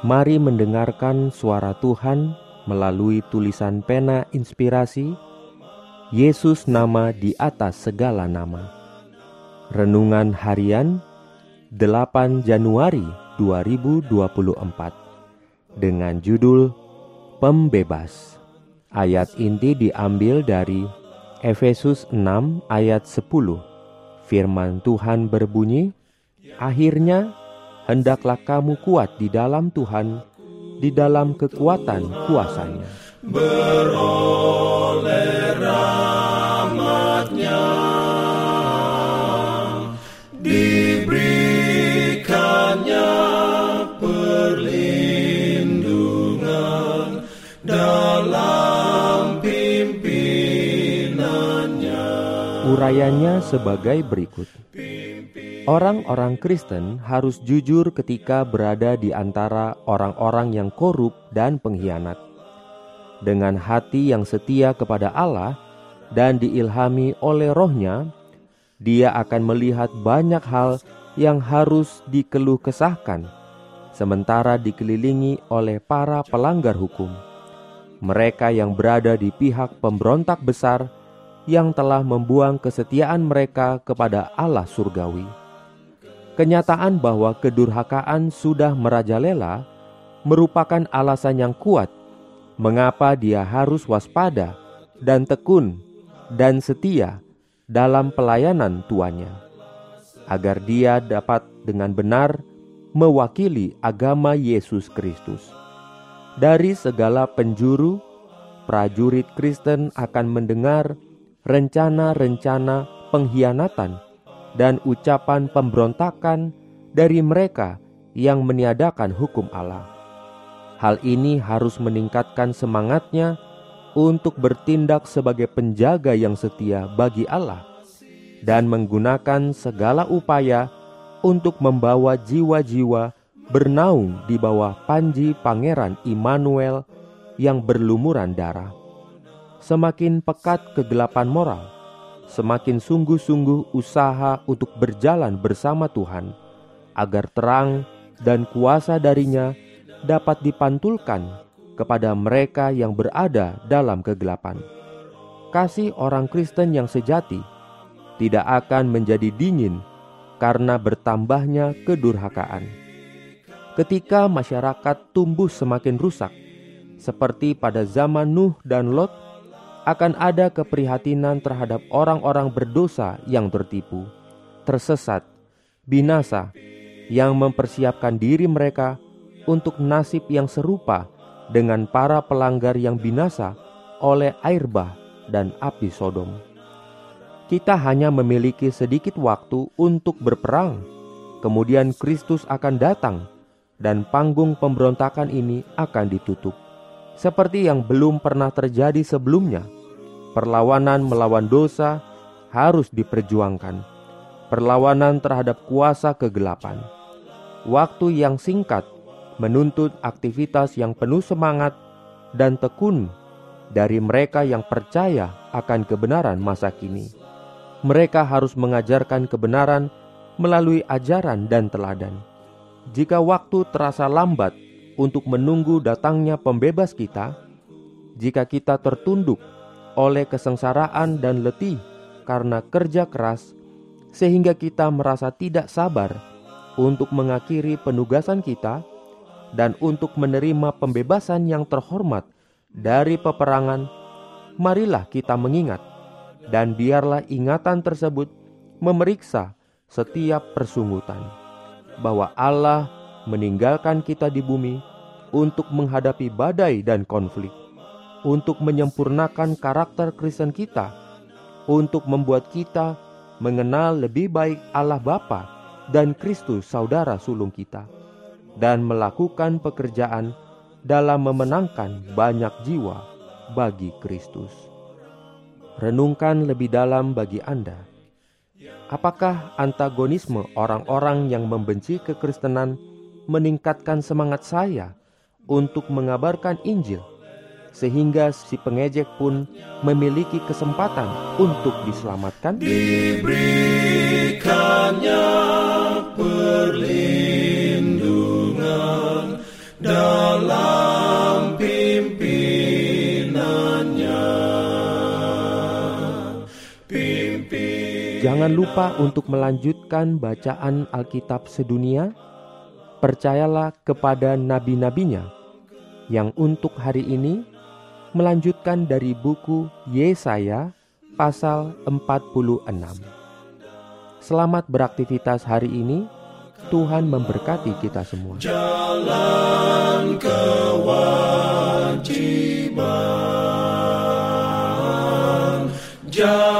Mari mendengarkan suara Tuhan melalui tulisan pena inspirasi Yesus nama di atas segala nama. Renungan harian 8 Januari 2024 dengan judul Pembebas. Ayat inti diambil dari Efesus 6 ayat 10. Firman Tuhan berbunyi, "Akhirnya hendaklah kamu kuat di dalam Tuhan, di dalam kekuatan kuasanya. Beroleh rahmatnya diberikannya perlindungan dalam pimpinannya. Urayanya sebagai berikut. Orang-orang Kristen harus jujur ketika berada di antara orang-orang yang korup dan pengkhianat. Dengan hati yang setia kepada Allah dan diilhami oleh rohnya, dia akan melihat banyak hal yang harus dikeluh kesahkan, sementara dikelilingi oleh para pelanggar hukum. Mereka yang berada di pihak pemberontak besar yang telah membuang kesetiaan mereka kepada Allah surgawi. Kenyataan bahwa kedurhakaan sudah merajalela merupakan alasan yang kuat mengapa dia harus waspada dan tekun dan setia dalam pelayanan tuannya, agar dia dapat dengan benar mewakili agama Yesus Kristus. Dari segala penjuru, prajurit Kristen akan mendengar rencana-rencana pengkhianatan dan ucapan pemberontakan dari mereka yang meniadakan hukum Allah. Hal ini harus meningkatkan semangatnya untuk bertindak sebagai penjaga yang setia bagi Allah dan menggunakan segala upaya untuk membawa jiwa-jiwa bernaung di bawah panji Pangeran Immanuel yang berlumuran darah. Semakin pekat kegelapan moral, semakin sungguh-sungguh usaha untuk berjalan bersama Tuhan, agar terang dan kuasa darinya dapat dipantulkan kepada mereka yang berada dalam kegelapan. Kasih orang Kristen yang sejati tidak akan menjadi dingin karena bertambahnya kedurhakaan. Ketika masyarakat tumbuh semakin rusak, seperti pada zaman Nuh dan Lot, akan ada keprihatinan terhadap orang-orang berdosa yang tertipu, tersesat, binasa, yang mempersiapkan diri mereka untuk nasib yang serupa dengan para pelanggar yang binasa oleh air bah dan api Sodom. Kita hanya memiliki sedikit waktu untuk berperang, kemudian Kristus akan datang, dan panggung pemberontakan ini akan ditutup seperti yang belum pernah terjadi sebelumnya. Perlawanan melawan dosa harus diperjuangkan. Perlawanan terhadap kuasa kegelapan. Waktu yang singkat menuntut aktivitas yang penuh semangat dan tekun dari mereka yang percaya akan kebenaran masa kini. Mereka harus mengajarkan kebenaran melalui ajaran dan teladan. Jika waktu terasa lambat untuk menunggu datangnya pembebas kita, jika kita tertunduk oleh kesengsaraan dan letih karena kerja keras, sehingga kita merasa tidak sabar untuk mengakhiri penugasan kita dan untuk menerima pembebasan yang terhormat dari peperangan, marilah kita mengingat, dan biarlah ingatan tersebut memeriksa setiap persungutan bahwa Allah meninggalkan kita di bumi untuk menghadapi badai dan konflik, untuk menyempurnakan karakter Kristen kita, untuk membuat kita mengenal lebih baik Allah Bapa dan Kristus saudara sulung kita. dan melakukan pekerjaan dalam memenangkan banyak jiwa bagi Kristus. Renungkan lebih dalam bagi Anda. Apakah antagonisme orang-orang yang membenci kekristenan meningkatkan semangat saya untuk mengabarkan Injil, sehingga si pengejek pun memiliki kesempatan untuk diselamatkan? Diberikannya perlindungan dalam pimpinannya. Pimpin Jangan lupa untuk melanjutkan bacaan Alkitab sedunia. Percayalah kepada nabi-nabinya yang untuk hari ini melanjutkan dari buku Yesaya pasal 46. Selamat beraktivitas hari ini. Tuhan memberkati kita semua. Jalan kewajiban. Jalan